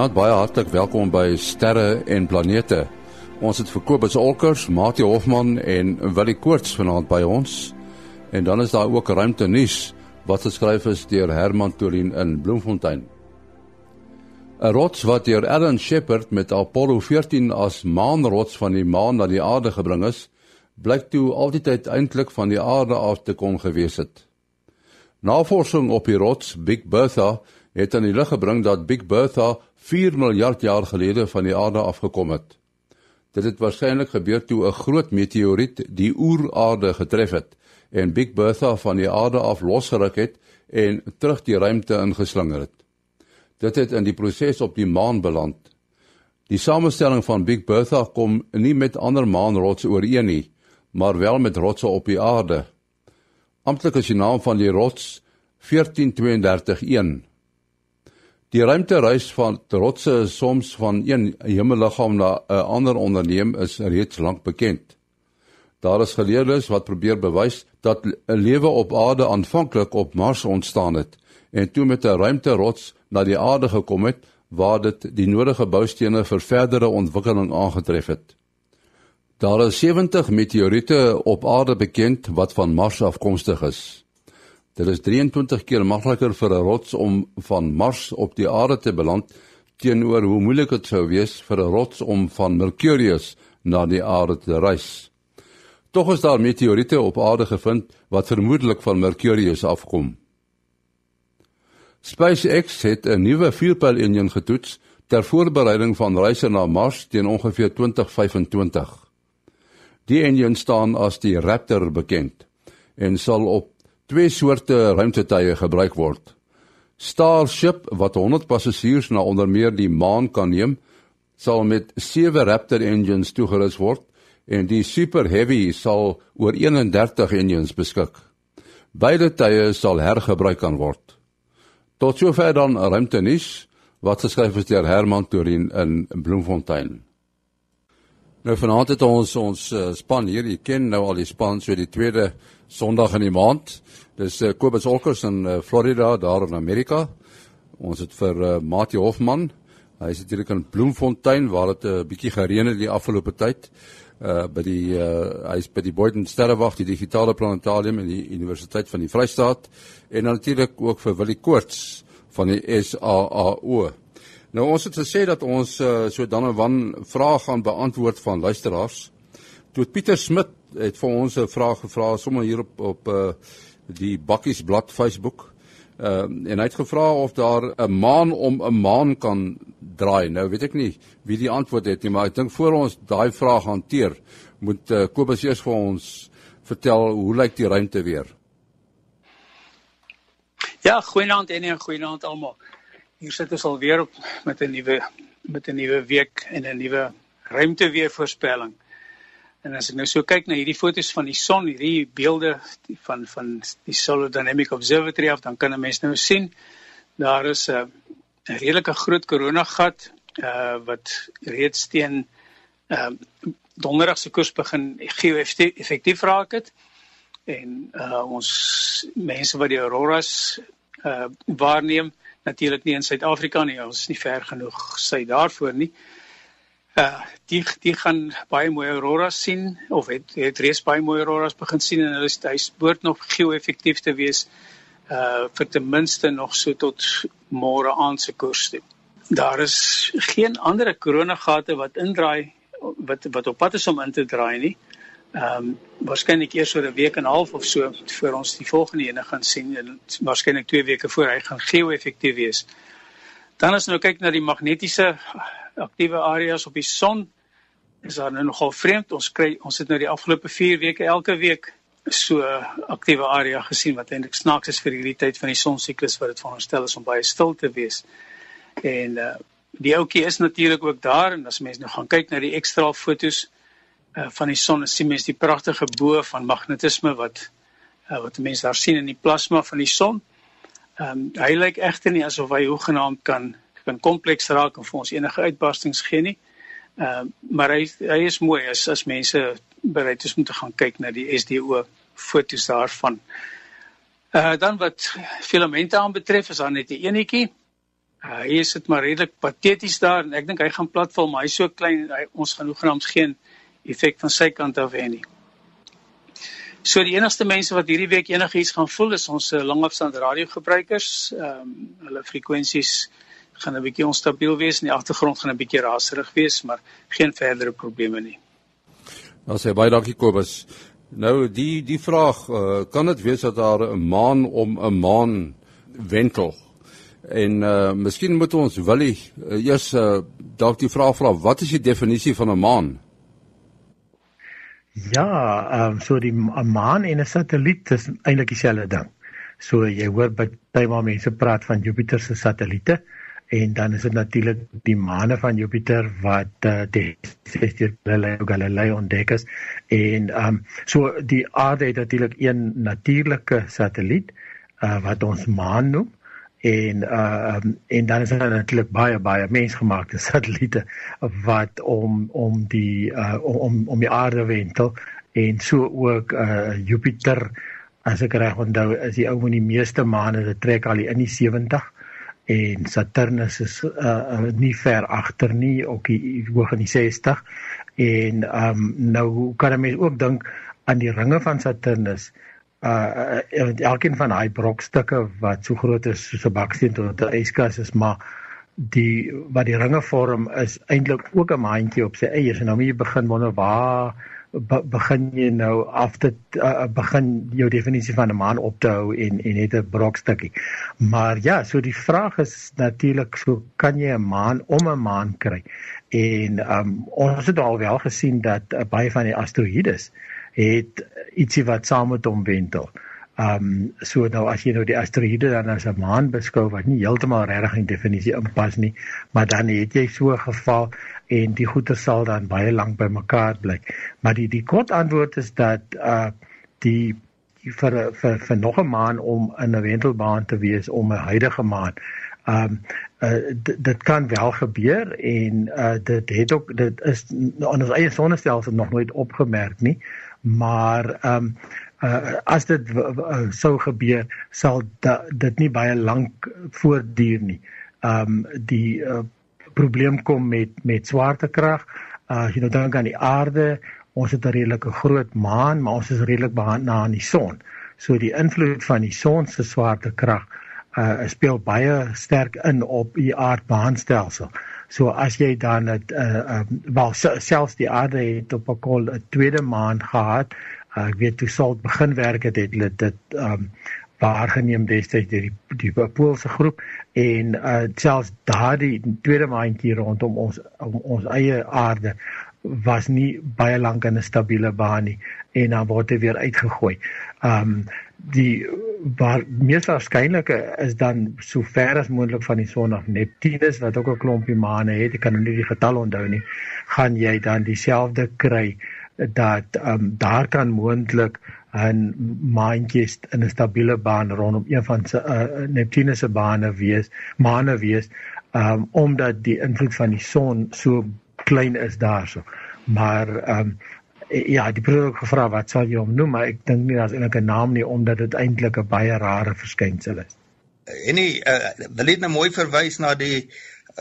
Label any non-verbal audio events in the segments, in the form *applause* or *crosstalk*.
Goeienaand, baie hartlik welkom by Sterre en Planete. Ons het vir Kobus Olkers, Mati Hofman en Willie Koorts vanaand by ons. En dan is daar ook ruimte nuus wat geskryf is deur Herman Torin in Bloemfontein. 'n Rots wat deur Alan Shepard met Apollo 14 as maanrots van die maan na die aarde gebring is, blyk toe altyd eintlik van die aarde af te kon gewees het. Navorsing op die rots Big Bertha het aan die lig gebring dat Big Bertha 4 miljard jaar gelede van die aarde afgekom het. Dit het waarskynlik gebeur toe 'n groot meteoriet die oeraarde getref het en Big Bertha van die aarde af losgeruk het en terug die ruimte ingeslinger het. Dit het in die proses op die maan beland. Die samestelling van Big Bertha kom nie met ander maanrotse ooreen nie, maar wel met rotse op die aarde. Amptelik is die naam van die rots 14331. Die ruimtereis van trotse soms van een hemelliggaam na 'n ander onderneem is reeds lank bekend. Daar is geleerdes wat probeer bewys dat 'n lewe op aarde aanvanklik op Mars ontstaan het en toe met 'n ruimterots na die aarde gekom het waar dit die nodige boustene vir verdere ontwikkeling aangetref het. Daar is 70 meteoriete op aarde bekend wat van Mars afkomstig is. Dit is 23 keer makliker vir 'n rots om van Mars op die aarde te beland teenoor hoe moeilik dit sou wees vir 'n rots om van Mercurius na die aarde te reis. Tog is daar meteoriete op aarde gevind wat vermoedelik van Mercurius afkom. SpaceX het 'n nuwe vierpyl-enjin getoets ter voorbereiding van reise na Mars teen ongeveer 2025. Die enjin staan as die Raptor bekend en sal op twee soorte ruimtetuie gebruik word. Starship wat 100 passasiers na onder meer die maan kan neem, sal met 7 Raptor engines toegerus word en die Super Heavy sal oor 31 engines beskik. Beide tuie sal hergebruik kan word. Tot sover dan ruimtenis wat geskryf is deur Herman Torin in Bloemfontein. Nou vanaand het ons ons uh, span hier, jy ken nou al die span so die tweede Sondag in die maand. Dis uh, Kobus Olkers in uh, Florida daar in Amerika. Ons het vir uh, Mati Hofman. Hy is natuurlik in Bloemfontein waar dit 'n uh, bietjie gereën het die afgelope tyd. Uh by die uh hy is by die Boyden Sterrewag, die digitale planetarium in die Universiteit van die Vrystaat en natuurlik ook vir Willie Koorts van die SAAO. Nou ons het gesê dat ons uh, so dan en wan vrae gaan beantwoord van luisteraars. Toe Pieter Smit het vir ons 'n vraag gevra sommer hier op op uh, die Bakkiesblad Facebook. Uh, en hy het gevra of daar 'n maan om 'n maan kan draai. Nou weet ek nie wie die antwoord het nie, maar ek dink voor ons daai vraag hanteer, moet uh, Kobus eers vir ons vertel hoe lyk die ruimte weer? Ja, goeienaand en 'n goeienaand almal hier sit ons alweer op met 'n nuwe met 'n nuwe week en 'n nuwe ruimteweervoorspelling. En as ek nou so kyk na hierdie foto's van die son, hierdie beelde van van die Solar Dynamic Observatory af, dan kan 'n mens nou sien daar is 'n 'n redelike groot koronagat uh wat reeds teen uh donderdag se koers begin geo-effektief raak het. En uh ons mense wat die auroras uh waarneem, natuurlik nie in Suid-Afrika nie, ons is nie ver genoeg sy daarvoor nie. Uh die die gaan baie mooi auroras sien of het het reeds baie mooi auroras begin sien en hulle is hy behoort nog geo-effektief te wees uh vir ten minste nog so tot môre aand se koers toe. Daar is geen ander koronagate wat indraai wat wat op pad is om in te draai nie. Ehm um, waarskynlik eers oor 'n week en 'n half of so voor ons die volgende ene gaan sien en waarskynlik 2 weke voor hy gaan geo-effektief wees. Dan as nou kyk na die magnetiese aktiewe areas op die son is daar nou nogal vreemd. Ons kry ons het nou die afgelope 4 weke elke week so aktiewe area gesien wat eintlik snaaks is vir hierdie tyd van die sonsiklus wat dit veronderstel is om baie stil te wees. En uh die ouetjie is natuurlik ook daar en as mense nou gaan kyk na die ekstra fotos uh, van die son sien mens die pragtige bo van magnetisme wat uh, wat mense daar sien in die plasma van die son. Ehm um, hy lyk egter nie asof hy hoegenaamd kan kan kompleks raak en vir ons enige uitbarstings gee nie. Ehm uh, maar hy hy is mooi as as mense bereid is om te gaan kyk na die SDO foto's daarvan. Uh dan wat filamente aanbetref is daar net 'n enetjie Uh, hy is dit maar redelik pateties daar en ek dink hy gaan platval, maar hy's so klein hy ons gaan hoegenaamd geen effek van sy kant af hê nie. So die enigste mense wat hierdie week enigiets gaan voel is ons uh, langafstand radiogebruikers. Ehm um, hulle frekwensies gaan 'n bietjie onstabiel wees en die agtergrond gaan 'n bietjie raserig wees, maar geen verdere probleme nie. Nou sê baie dankie Kobus. Nou die die vraag, uh, kan dit wees dat daar 'n maan om 'n maan wentel? En uh miskien moet ons Willie uh, eers uh, dalk die vraag vra, wat is die definisie van 'n maan? Ja, ehm um, so die 'n maan en 'n satelliet is eintlik dieselfde ding. So jy hoor baie maar mense praat van Jupiter se satelliete en dan is dit natuurlik die maane van Jupiter wat uh, die deur Galileo Galilei ontdek is en ehm um, so die aarde het natuurlik een natuurlike satelliet uh, wat ons maan noem en uh um, en dan is daar natuurlik baie baie mensgemaakte *laughs* satelliete wat om om die uh om om die aarde wentel. En so ook uh Jupiter as ek reg onthou is die ou met die meeste maane dit trek al in die 70 en Saturnus is uh, uh nie ver agter nie ook die hoog in die 60 en um nou kan 'n mens ook dink aan die ringe van Saturnus uh, uh elkeen van daai brokstukke wat so groot is soos 'n baksteen tot 'n yskas is maar die wat die ringe vorm is eintlik ook 'n maandjie op sy eie. En nou moet jy begin wonder waar be, begin jy nou af te uh, begin jou definisie van 'n maan op te hou en en net 'n brokstukkie. Maar ja, so die vraag is natuurlik so kan jy 'n maan om 'n maan kry? En um ons het al wel gesien dat uh, baie van die asteroïdes het ietsie wat saam met hom wentel. Ehm um, so nou as jy nou die asteroïde dan as 'n maan beskou wat nie heeltemal regtig in definisie inpas nie, maar dan het jy so 'n geval en die goeie sal dan baie lank by mekaar bly. Maar die die kort antwoord is dat uh die vir vir vir nog 'n maan om in 'n wentelbaan te wees om 'n huidige maan. Ehm um, uh, dit kan wel gebeur en uh dit het ook dit is aan ons eie sonnestelsel nog nooit opgemerk nie maar ehm um, uh, as dit uh, sou gebeur sal da, dit nie baie lank voortduur nie. Ehm um, die uh, probleem kom met met swaartekrag. Uh jy nou dink aan die aarde, ons het 'n redelike groot maan, maar ons is redelik na aan die son. So die invloed van die son se swaartekrag uh speel baie sterk in op die aardbaanstelsel. So as jy dan dit uh um, wel selfs die aarde het op 'n kol 'n tweede maan gehad. Uh, ek weet toe sal begin werk het het dit dit um waargeneem destyds deur die die Poolse groep en uh selfs daardie tweede maandjie rondom ons om ons eie aarde was nie baie lank in 'n stabiele baan nie en dan word dit weer uitgegooi. Um die waar mees waarskynlike is dan so ver as moontlik van die son af Neptunus wat ook 'n klompie maane het, ek kan nou nie die getal onthou nie, gaan jy dan dieselfde kry dat ehm um, daar kan moontlik 'n maantjies in 'n stabiele baan rondom een van se uh, Neptunus se bane wees, maane wees, ehm um, omdat die invloed van die son so klein is daarso. Maar ehm um, ja, die broer het gevra wat sal jy hom noem, maar ek dink nie daar's 'n naam nie omdat dit eintlik 'n baie rare verskynsel is. En nie uh, wil net nou mooi verwys na die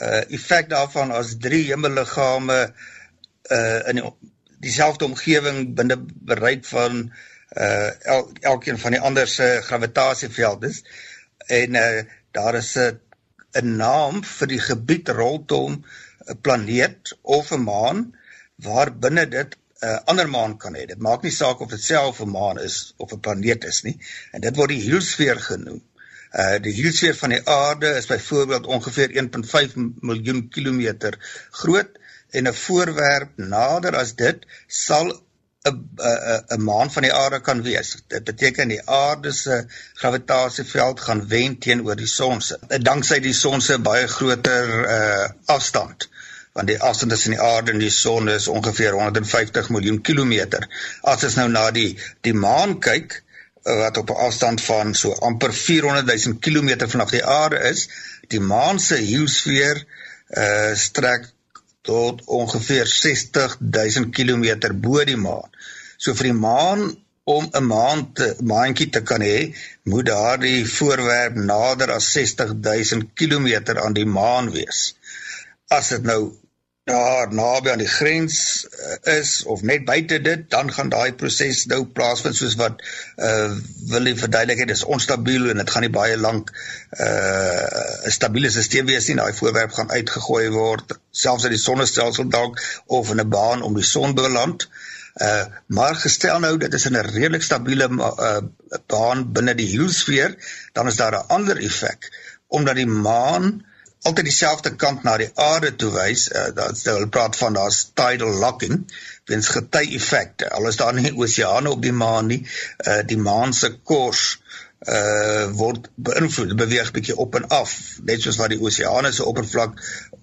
uh effek daarvan as drie hemelliggame uh in die, dieselfde omgewing binne bereik van uh el, elkeen van die ander se gravitasieveld is. En uh daar is 'n 'n naam vir die gebied rondom 'n planeet of 'n maan waar binne dit uh, ander maan kan hê. Dit maak nie saak of dit self 'n maan is of 'n planeet is nie. En dit word die hielsfeer genoem. Uh die hielsfeer van die aarde is byvoorbeeld ongeveer 1.5 miljoen kilometer groot en 'n voorwerp nader as dit sal 'n 'n maan van die aarde kan wees. Dit beteken die aarde se gravitasieveld gaan wen teenoor die son se. Danksy die son se baie groter uh afstand want die afstand tussen die aarde en die son is ongeveer 150 miljoen kilometer. As ons nou na die die maan kyk eh, wat op 'n afstand van so amper 400 000 kilometer vanaf die aarde is, die maan se heusfeer uh strek tot ongeveer 60 000 kilometer bo die maan. So vir die maan om 'n maand maandjie te kan hê, moet daardie voorwerp nader as 60000 km aan die maan wees. As dit nou daar naby aan die grens uh, is of net buite dit, dan gaan daai proses nou plaasvind soos wat uh wil jy verduidelik dit is onstabiel en dit gaan nie baie lank uh 'n stabiele stelsel wees nie. Daai voorwerp gaan uitgegooi word selfs uit die sonnestelsel dalk of in 'n baan om die son beland. Uh maar gestel nou dit is in 'n redelik stabiele uh baan binne die heliosfeer, dan is daar 'n ander effek omdat die maan altyd dieselfde kant na die aarde toe wys. Uh, hulle praat van daar's tidal locking, weens gety effekte. Al is daar nie oseane op die maan nie, uh, die maan se kors uh word beïnvloed beweeg bietjie op en af net soos wat die oseane se oppervlak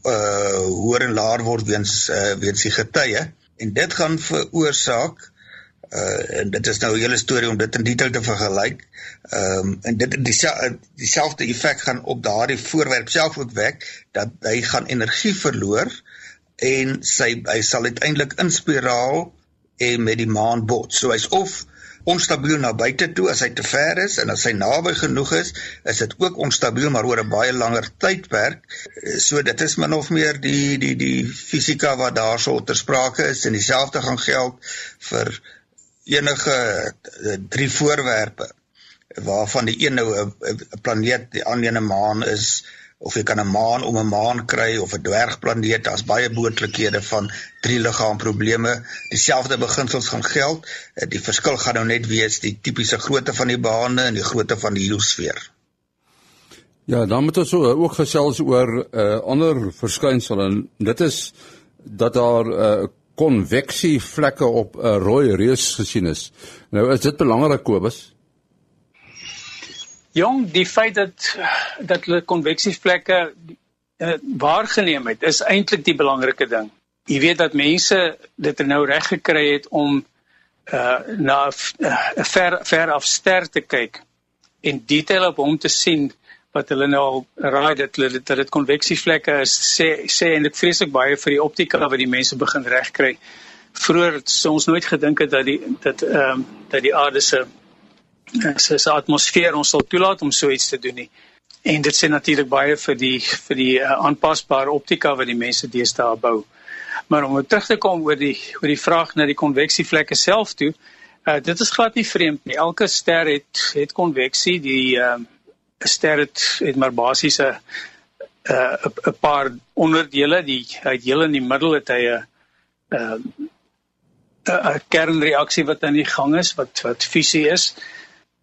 uh hoër en laer word weens uh weens die getye en dit gaan veroorsaak uh en dit is nou 'n hele storie om dit in detail te vergelyk. Ehm um, en dit dieselfde die effek gaan op daardie voorwerp self ook werk dat hy gaan energie verloor en sy hy sal uiteindelik inspiraal en met die maan bots. So hy's of onstabiel na buite toe as hy te ver is en as hy naby genoeg is, is dit ook onstabiel maar oor 'n baie langer tydperk. So dit is min of meer die die die fisika wat daarso ter sprake is en dieselfde gaan geld vir enige eh, drie voorwerpe waarvan die een nou 'n planeet, die ander 'n maan is of jy kan 'n maan om 'n maan kry of 'n dwergplaneet, daar's baie moontlikhede van drie liggaamprobleme. Dieselfde beginsels gaan geld. Eh, die verskil gaan nou net wees die tipiese grootte van die bane en die grootte van die heliosfeer. Ja, dan moet ons ook gesels oor 'n uh, eh, ander verskynsel en dit is dat daar 'n uh, konveksie vlekke op 'n rooi reus gesien is. Nou is dit belangrik Kobus. Jong, die feit dat dat hulle konveksievlekke uh, waargeneem het, is eintlik die belangrike ding. Jy weet dat mense dit nou reg gekry het om uh na 'n uh, ver ver af ster te kyk en detail op hom te sien wat hulle nou al raai dat hulle dat dit konveksievlekke is sê sê en dit vreeslik baie vir die optika wat die mense begin regkry. Vroeger het ons nooit gedink het dat die dat ehm um, dat die aarde se se se atmosfeer ons sal toelaat om so iets te doen nie. En dit sê natuurlik baie vir die vir die uh, aanpasbare optika wat die mense deesdae bou. Maar om terug te kom oor die oor die vraag na die konveksievlekke self toe, uh, dit is glad nie vreemd nie. Elke ster het het konveksie, die ehm uh, ster het, het maar basies 'n 'n 'n paar onderdele, die uit heel in die middel het hy 'n 'n 'n kernreaksie wat aan die gang is wat wat fusie is.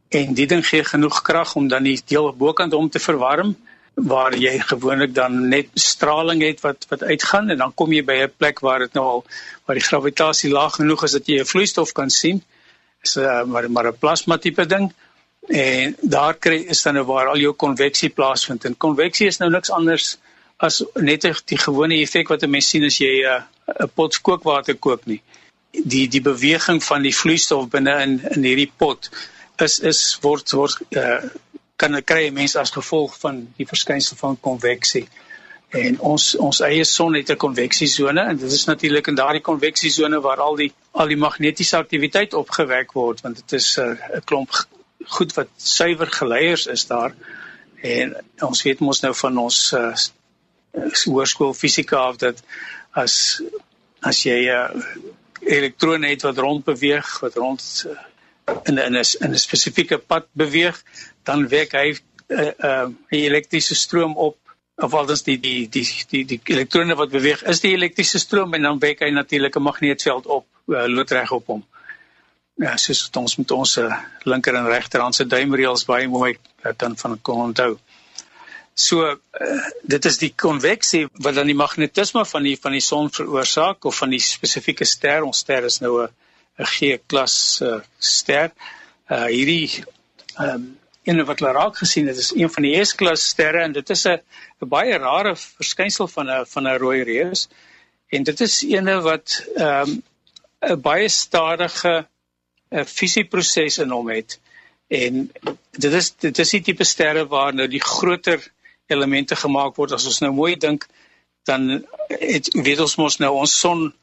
En dit ding gee genoeg krag om dan die deel bokant om te verwarm waar jy gewoonlik dan net straling het wat wat uitgaan. En dan kom jy by 'n plek waar dit nou al waar die gravitasie laag genoeg is dat jy 'n vloeistof kan sien. Is 'n uh, maar maar 'n plasma tipe ding en daar kry is dan nou waar al jou konveksie plaasvind. En konveksie is nou niks anders as net die gewone effek wat 'n mens sien as jy eh, 'n uh, pot kookwater kook nie. Die die beweging van die vloeistof binne in in hierdie pot is is word word uh, kan kry mense as gevolg van die verskynsel van konveksie. En ons ons eie son het 'n konveksiesone en dit is natuurlik in daardie konveksiesone waar al die al die magnetiese aktiwiteit opgewek word want dit is eh, 'n uh, klomp goed wat suiwer geleiers is daar. En ons weet mos nou van ons uh, hoërskool fisika of dat as as jy 'n uh, elektron het wat rond beweeg wat rond uh, in 'n in 'n spesifieke pad beweeg dan werk hy 'n uh, uh, elektriese stroom op of althans die die die die die elektrone wat beweeg is die elektriese stroom en dan werk hy natuurlik 'n magneetveld op uh, loodreg op hom ja, soos wat ons met ons uh, linker en regterhand se duimreëls baie mooi uh, dan van kon onthou. So uh, dit is die konveksie wat dan die magnetisme van die van die son veroorsaak of van die spesifieke ster. Ons ster is nou 'n 'n G-klas uh, ster. Uh hierdie ehm um, een wat hulle raak gesien het is een van die S-klas sterre en dit is 'n baie rare verskynsel van 'n van 'n rooi reus. En dit is eene wat ehm um, 'n baie stadige 'n fusieproses in hom het. En dit is dit is die tipe sterre waar nou die groter elemente gemaak word. As ons nou mooi dink, dan het weet ons mos nou ons son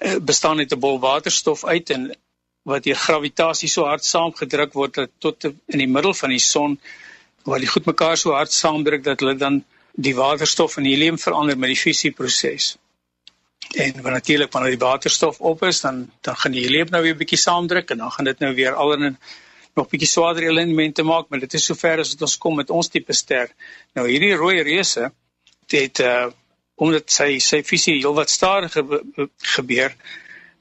eh, bestaan uit 'n bol waterstof uit en wat deur gravitasie so hard saamgedruk word dat tot in die middel van die son waar die goed mekaar so hard saamdruk dat hulle dan die waterstof in helium verander met die fusieproses. En wanneer natuurlik wanneer die waterstof op is, dan dan gaan die helium nou weer bietjie saamdruk en dan gaan dit nou weer alin nog bietjie swaarder elemente maak, maar dit is sover as dit ons kom met ons tipe ster. Nou hierdie rooi reuse het uh omdat sy sy fusie heelwat stadiger gebeur,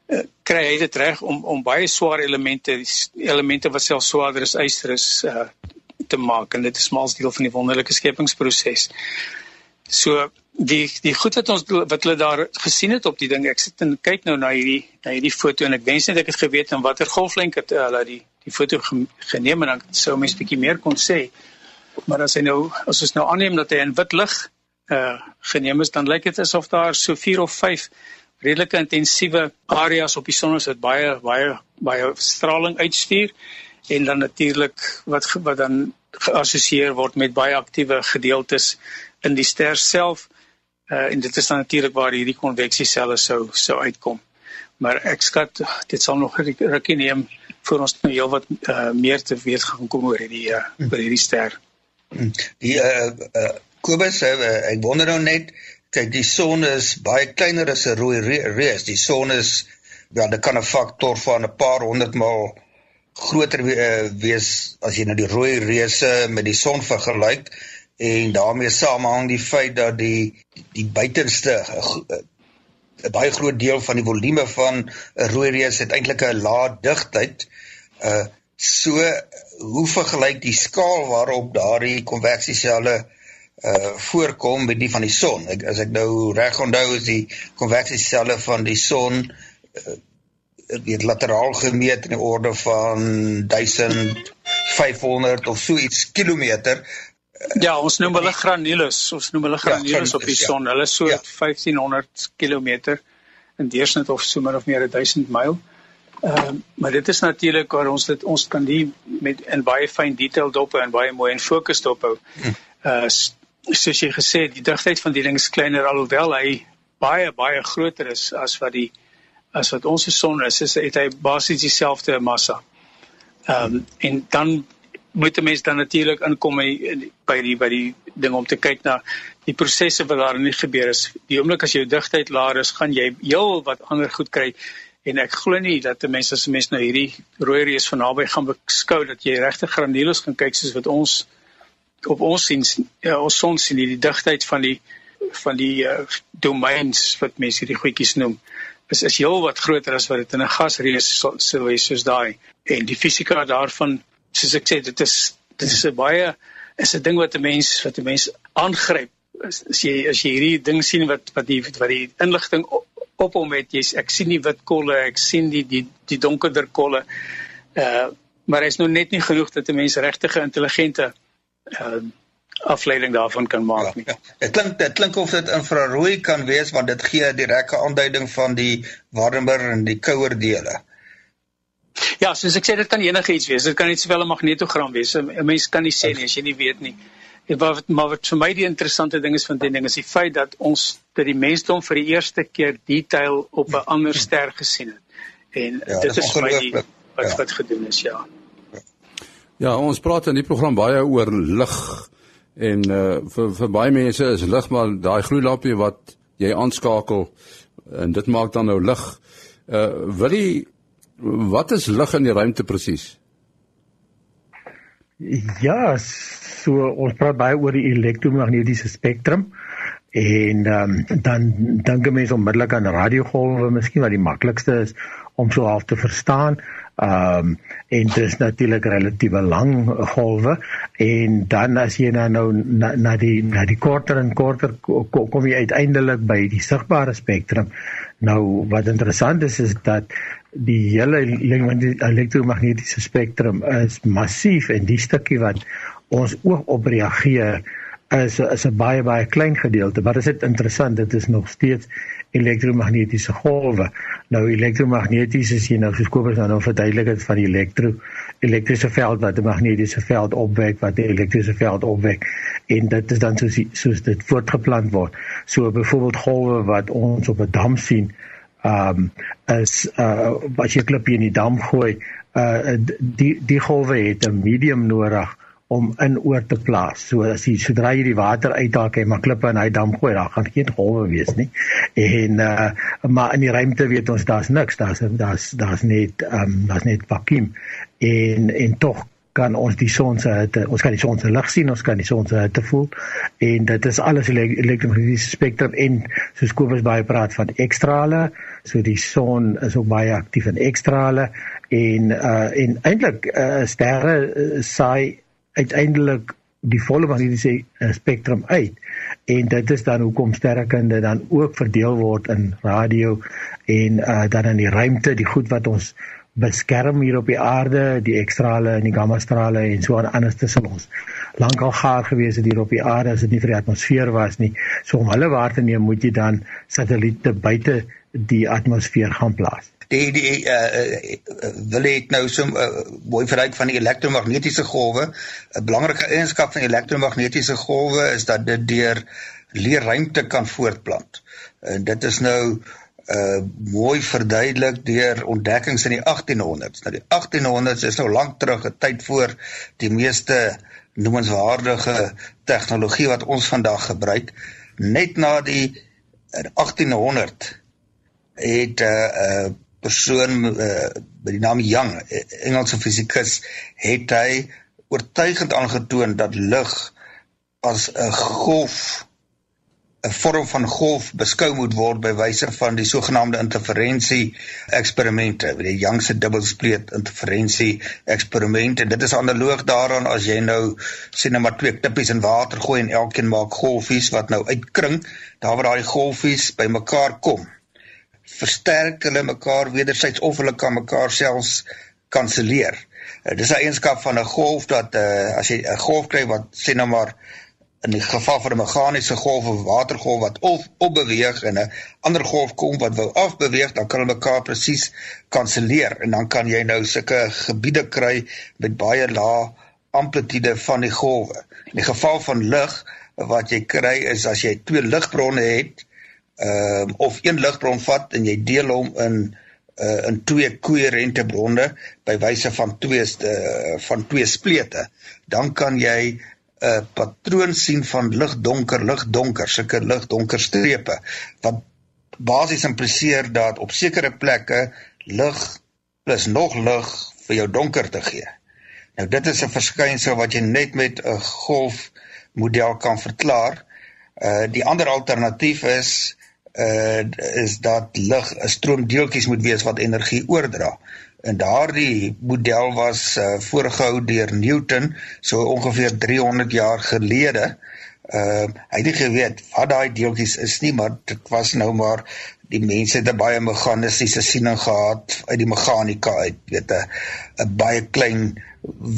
uh, kry hy dit reg om om baie swaar elemente, elemente wat selfs swaarder as yster is uh te maak en dit is mals deel van die wonderlike skepingsproses. So die die goed wat ons wat hulle daar gesien het op die ding ek sit en kyk nou na hierdie na hierdie foto en ek wens net ek het geweet in watter golflengte hulle die die foto geneem en dan sou mens bietjie meer kon sê. Maar as hy nou as ons nou aanneem dat hy in wit lig uh geneem is dan lyk dit asof daar so 4 of 5 redelike intensiewe areas op die son is wat baie baie baie straling uitstuur en dan natuurlik wat wat dan geassosieer word met baie aktiewe gedeeltes in die ster self Uh, en dit is natuurlik waar hierdie konveksieselle sou sou uitkom. Maar ek skat dit sal nog rukkie neem voor ons nou heelwat uh, meer te weet gaan kom oor hierdie uh, oor hierdie ster. Die uh, uh, Kobus uh, ek wonder nou net kyk die son is baie kleiner as 'n rooi reus. Die son is ja, dit kan 'n faktor van 'n paar honderd maal groter wees as jy nou die rooi reuse met die son vergelyk en daarmee samehang die feit dat die die buitenste 'n baie groot deel van die volume van 'n rooi reus het eintlik 'n lae digtheid. Uh so hoe vergelyk die skaal waarop daardie konveksieselle uh voorkom met die van die son. Ek as ek nou reg onthou is die konveksieselle van die son uh, weet lateraal gemeet in die orde van 1500 of so iets kilometer Ja, ons noem hulle granules. Ons noem hulle ja, granules ja, op die ja. son. Hulle is so ja. 1500 km in deursnit of so min of meer 1000 myl. Ehm uh, maar dit is natuurlik waar ons dit ons kan die met in baie fyn detail dop en baie mooi en fokus dop hou. Hm. Uh soos jy gesê het, die digtheid van die ding is kleiner alhoewel hy baie baie groter is as wat die as wat ons son is, is het hy basies dieselfde massa. Ehm um, en dan moet 'n mens dan natuurlik inkom by die by die ding om te kyk na die prosesse wat daar nie gebeur is. Die oomblik as jou digtheid laer is, gaan jy heel wat ander goed kry en ek glo nie dat 'n mens as 'n mens nou hierdie rooi reus van naby gaan beskou dat jy regte granules gaan kyk soos wat ons op ons sien ja, ons son sien die digtheid van die van die uh, domeins wat mense hierdie goedjies noem is is heel wat groter as wat dit in 'n gasreus sou wees soos daai en die fisika daarvan soos ek sê dit is dit is 'n baie is 'n ding wat 'n mens wat 'n mens aangryp as, as jy as jy hierdie ding sien wat wat die wat die inligting op, op hom het jy's ek sien die wit kolle ek sien die die die donkerder kolle uh maar is nou net nie genoeg dat 'n mens regtige intelligente uh afleiding daarvan kan maak nie. Ja, ja. Dit klink dit klink of dit infrarooi kan wees want dit gee 'n direkte aanduiding van die warmer en die kouer dele. Ja, soos ek sê dit kan enige iets wees. Dit kan net sowel 'n magnetogram wees. 'n Mens kan nie sê nie as jy nie weet nie. Wat maar wat vir my die interessante ding is van die ding is die feit dat ons dat die mensdom vir die eerste keer detail op 'n ander ster gesien het. En ja, dit is vir my die wat ja. wat gedoen is, ja. Ja, ons praat in die program baie oor lig en uh vir vir baie mense is lig maar daai gloeilampie wat jy aanskakel en dit maak dan nou lig. Uh wil jy Wat is lig in die ruimte presies? Ja, so ons praat baie oor die elektromagnetiese spektrum en um, dan dink mense onmiddellik aan radiogolwe, miskien wat die maklikste is om so half te verstaan. Ehm um, en dit is natuurlik relatiewe lang golwe. En dan as jy nou nou na, na die na die korter en korter kom, kom jy uiteindelik by die sigbare spektrum. Nou wat interessant is is dat die hele elektromagnetiese spektrum is massief en die stukkie wat ons oog op reageer is is 'n baie baie klein gedeelte. Dit is interessant dit is nog steeds elektromagnetiese golwe nou elektromagneties is jy nou soos Kobus nou verduidelik het van die elektro elektriese veld wat 'n magnetiese veld opwek wat 'n elektriese veld opwek en dit is dan soos soos dit voortgeplant word. So byvoorbeeld golwe wat ons op 'n dam sien ehm um, is uh as jy 'n klippie in die dam gooi, uh die die golwe het 'n medium nodig om in oor te plaas. So as jy sodra jy die water uithaal, jy maar klippe in hy dam gooi, dan gaan geen golwe wees nie. En uh maar in die ruimte weet ons daar's niks, daar's daar's daar's net ehm um, daar's net vakuum en en tog kan ons die son se hitte ons kan die son se lig sien ons kan die son se hitte voel en dit is alles elektromagnetiese spektrum en soos Kobus baie praat van ekstrale so die son is ook baie aktief in ekstrale en uh en eintlik uh, sterre uh, saai uiteindelik die volle magnetiese uh, spektrum uit. En dit is dan hoekom sterrekunde dan ook verdeel word in radio en uh, dan in die ruimte die goed wat ons beskerm hier op die aarde die ekstrale en die gamma strale en so aan anders tussen ons. Lankal gaar gewees het hier op die aarde as dit nie vir die atmosfeer was nie. So om hulle waar te neem moet jy dan satelliete buite die atmosfeer gaan plaas die die uh, uh, wil het nou so uh, mooi verryk van die elektromagnetiese golwe 'n belangrike eienskap van elektromagnetiese golwe is dat dit deur leer ruimte kan voortplant en dit is nou uh mooi verduidelik deur ontdekkings in die 1800s. Nou die 1800s is nou lank terug, 'n tyd voor die meeste noemenswaardige tegnologie wat ons vandag gebruik. Net na die 1800 het 'n uh, persoon uh, by die naam Young, Engelse fisikus, het hy oortuigend aangetoon dat lig as 'n golf 'n vorm van golf beskou moet word by wyse van die sogenaamde interferensie eksperimente, die Young se dubbelspleet interferensie eksperiment en dit is analoog daaraan as jy nou sien nou maar twee tippies in water gooi en elkeen maak golfies wat nou uitkring, daar waar daai golfies bymekaar kom. Versterk hulle mekaar wederzijds of hulle kan mekaar selfs kanselleer. Dis 'n eienskap van 'n golf dat uh, as jy 'n golf kry wat sê nou maar in die geval van 'n meganiese golf of watergolf wat of opbeweeg en 'n ander golf kom wat wou afbeweeg, dan kan hulle mekaar presies kanselleer en dan kan jy nou sulke gebiede kry met baie lae amplitude van die golwe. In die geval van lig wat jy kry is as jy twee ligbronne het, ehm um, of een ligbron vat en jy deel hom in uh, in twee koherente bronne by wyse van twee uh, van twee splete, dan kan jy 'n patroon sien van ligdonker, ligdonker, sulke ligdonker strepe wat basies impliseer dat op sekere plekke lig plus nog lig vir jou donker te gee. Nou dit is 'n verskynsel wat jy net met 'n golfmodel kan verklaar. Uh die ander alternatief is uh is dat lig 'n stroom deeltjies moet wees wat energie oordra en daardie model was uh, voorgehou deur Newton so ongeveer 300 jaar gelede. Uh hy het nie geweet wat daai deeltjies is nie, maar dit was nou maar die mense het baie meganiese siening gehad uit die meganika uit, weet 'n 'n baie klein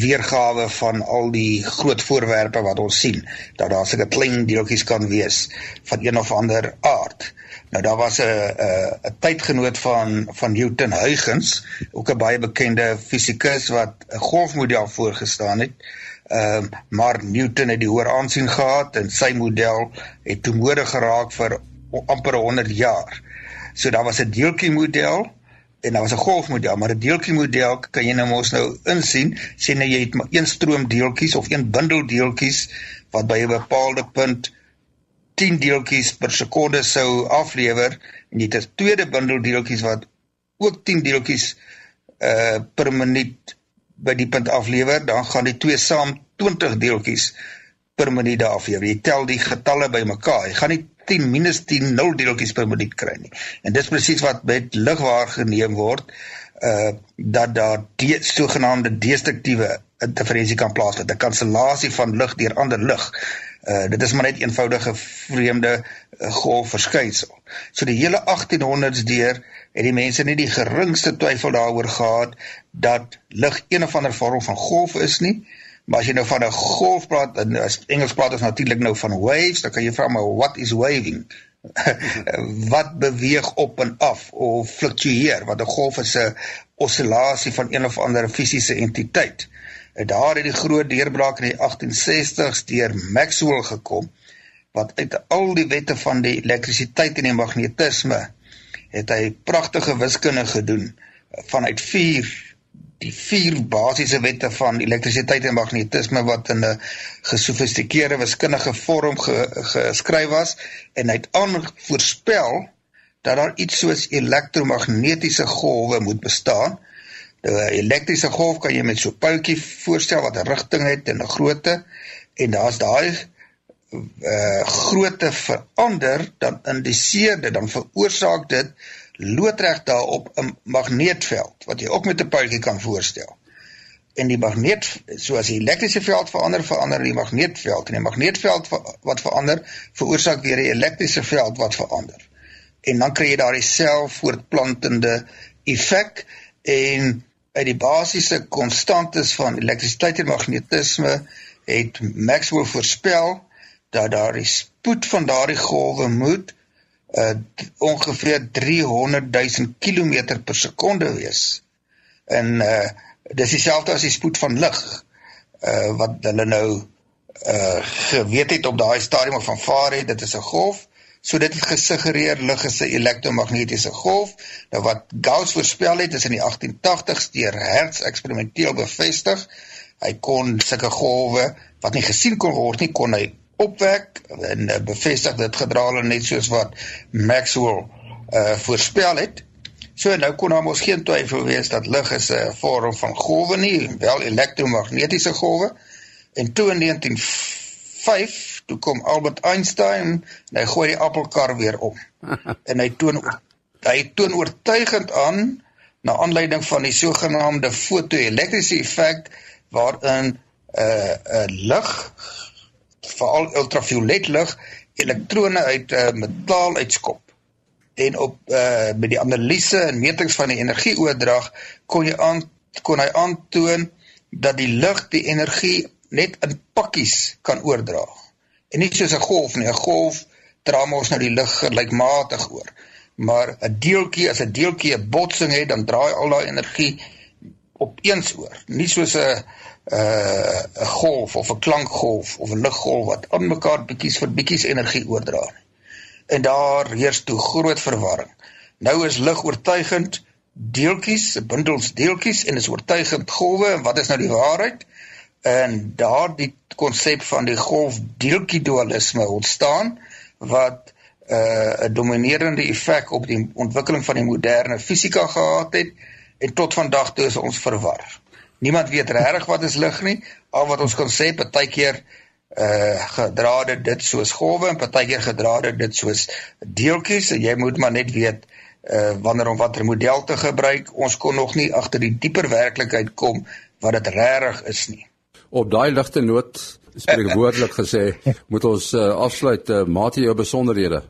weergawe van al die groot voorwerpe wat ons sien, dat daar seker klein deeltjies kan wees van een of ander aard. Nou daar was 'n 'n 'n tydgenoot van van Newton Huygens, ook 'n baie bekende fisikus wat 'n golfmodel voorgestaan het. Ehm uh, maar Newton het die hoër aansien gehad en sy model het toe mode geraak vir amper 100 jaar. So daar was 'n deeltjie model en daar was 'n golfmodel, maar 'n deeltjie model kan jy nou mos nou insien, sê nou jy het maar een stroom deeltjies of een bundel deeltjies wat by 'n bepaalde punt 10 deeltjies per sekonde sou aflewer en jy het 'n tweede bundel deeltjies wat ook 10 deeltjies uh per minuut by die punt aflewer, dan gaan die twee saam 20 deeltjies per minuut aflewer. Jy tel die getalle bymekaar. Jy gaan nie 10 minus 10 nul deeltjies per minuut kry nie. En dis presies wat met lig waargeneem word uh dat daar die sogenaamde destruktiewe interferensie kan plaasvind, 'n kansellasie van lig deur ander lig. Uh dit is maar net eenvoudige vreemde uh, golfverskynsel. So die hele 1800s deur het die mense nie die geringste twyfel daaroor gehad dat lig een of ander vorm van golf is nie. Maar as jy nou van 'n golf praat, in Engels praat ons natuurlik nou van waves, dan kan jy vra maar what is waving? *laughs* wat beweeg op en af of fluktueer? Wat 'n golf is 'n oscillasie van een of ander fisiese entiteit. En daar het die groot deurbraak in die 1860s deur Maxwell gekom wat uit al die wette van die elektrisiteit en die magnetisme het hy pragtige wiskunde gedoen vanuit vier die vier basiese wette van elektrisiteit en magnetisme wat in 'n gesofistikeerde wiskundige vorm ge, geskryf was en hy het aanvoorspel dat daar iets soos elektromagnetiese golwe moet bestaan. Elektriese golf kan jy met so 'n pyltjie voorstel wat 'n rigting het en 'n grootte en daar's daai uh grootte verander dan indiseer dit dan veroorsaak dit loodreg daarop 'n magneetveld wat jy ook met 'n pyltjie kan voorstel. En die magneet soos die elektriese veld verander, verander die magneetveld en die magneetveld wat verander veroorsaak weer 'n elektriese veld wat verander. En dan kry jy daardie selfvoortplantende effek en uit die basiese konstantes van elektrisiteit en magnetisme het Maxwell voorspel dat daardie spoed van daardie golwe moet uh ongeveer 300 000 km per sekonde wees. En uh dis dieselfde as die spoed van lig uh wat hulle nou uh geweet het op daai stadium van Faraday dit is 'n golf. So dit gesuggereer lig is 'n elektromagnetiese golf. Nou wat Gauss voorspel het is in die 1880s deur Hertz eksperimenteel bevestig. Hy kon sulke golwe wat nie gesien kon word nie kon hy opwek en uh, bevestig dit gedraal net soos wat Maxwell uh voorspel het. So nou kon daar mos geen twyfel wees dat lig is 'n vorm van golwe nie, wel elektromagnetiese golwe. En toe in 1905 toe kom Albert Einstein en hy gooi die appelkar weer om. *laughs* en hy toon hy toon oortuigend aan na aanleiding van die sogenaamde fotoelektriese effek waarin 'n uh, 'n uh, lig veral ultraviolet lig elektrone uit uh, metaal uitskop en op uh, met die analise en metings van die energieoordrag kon jy aan kon hy aantoon dat die lig die energie net in pakkies kan oordra en nie soos 'n golf nie 'n golf dra mos nou die lig gelykmatig oor maar 'n deeltjie as 'n deeltjie 'n botsing het dan draai al daai energie op eens oor nie soos 'n uh 'n golf of 'n klankgolf of 'n liggolf wat aan mekaar bietjies vir bietjies energie oordra nie. En daar heers toe groot verwarring. Nou is lig oortuigend deeltjies, bundels deeltjies en is oortuigend golwe en wat is nou die waarheid? En daardie konsep van die golf deeltjie dualisme ontstaan wat uh 'n dominerende effek op die ontwikkeling van die moderne fisika gehad het en tot vandag toe is ons verwar. Niemand weet regtig wat is lig nie. Al wat ons kan sê, partykeer uh gedra dit dit soos golwe en partykeer gedra dit dit soos deeltjies jy moet maar net weet uh wanneer om watter model te gebruik. Ons kon nog nie agter die dieper werklikheid kom wat dit regtig is nie. Op daai ligte noot spreekwoordelik gesê, moet ons uh, afsluit uh, mate jou besonderhede.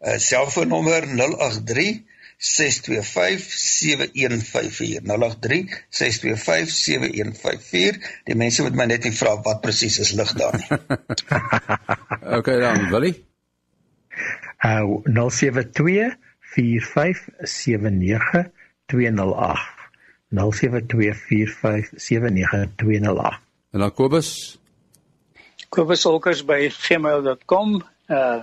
Uh selfoonnommer 083 0836257154 die mense moet my net nie vra wat presies is lig daar nie. *laughs* Okay dan Willie? Uh 072 4579208 0724579208 en dan Kobus Kobus Olkers by gmail.com uh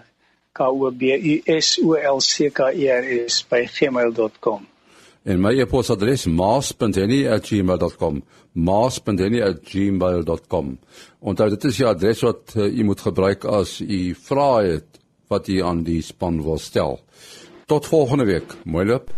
K O B U S O L C K E R S by gmail.com. En my e-posadres maas.henny@gmail.com. maas.henny@gmail.com. Onthou dit is die adres wat uh, u moet gebruik as u vrae het wat u aan die span wil stel. Tot volgende week. Mooi loop.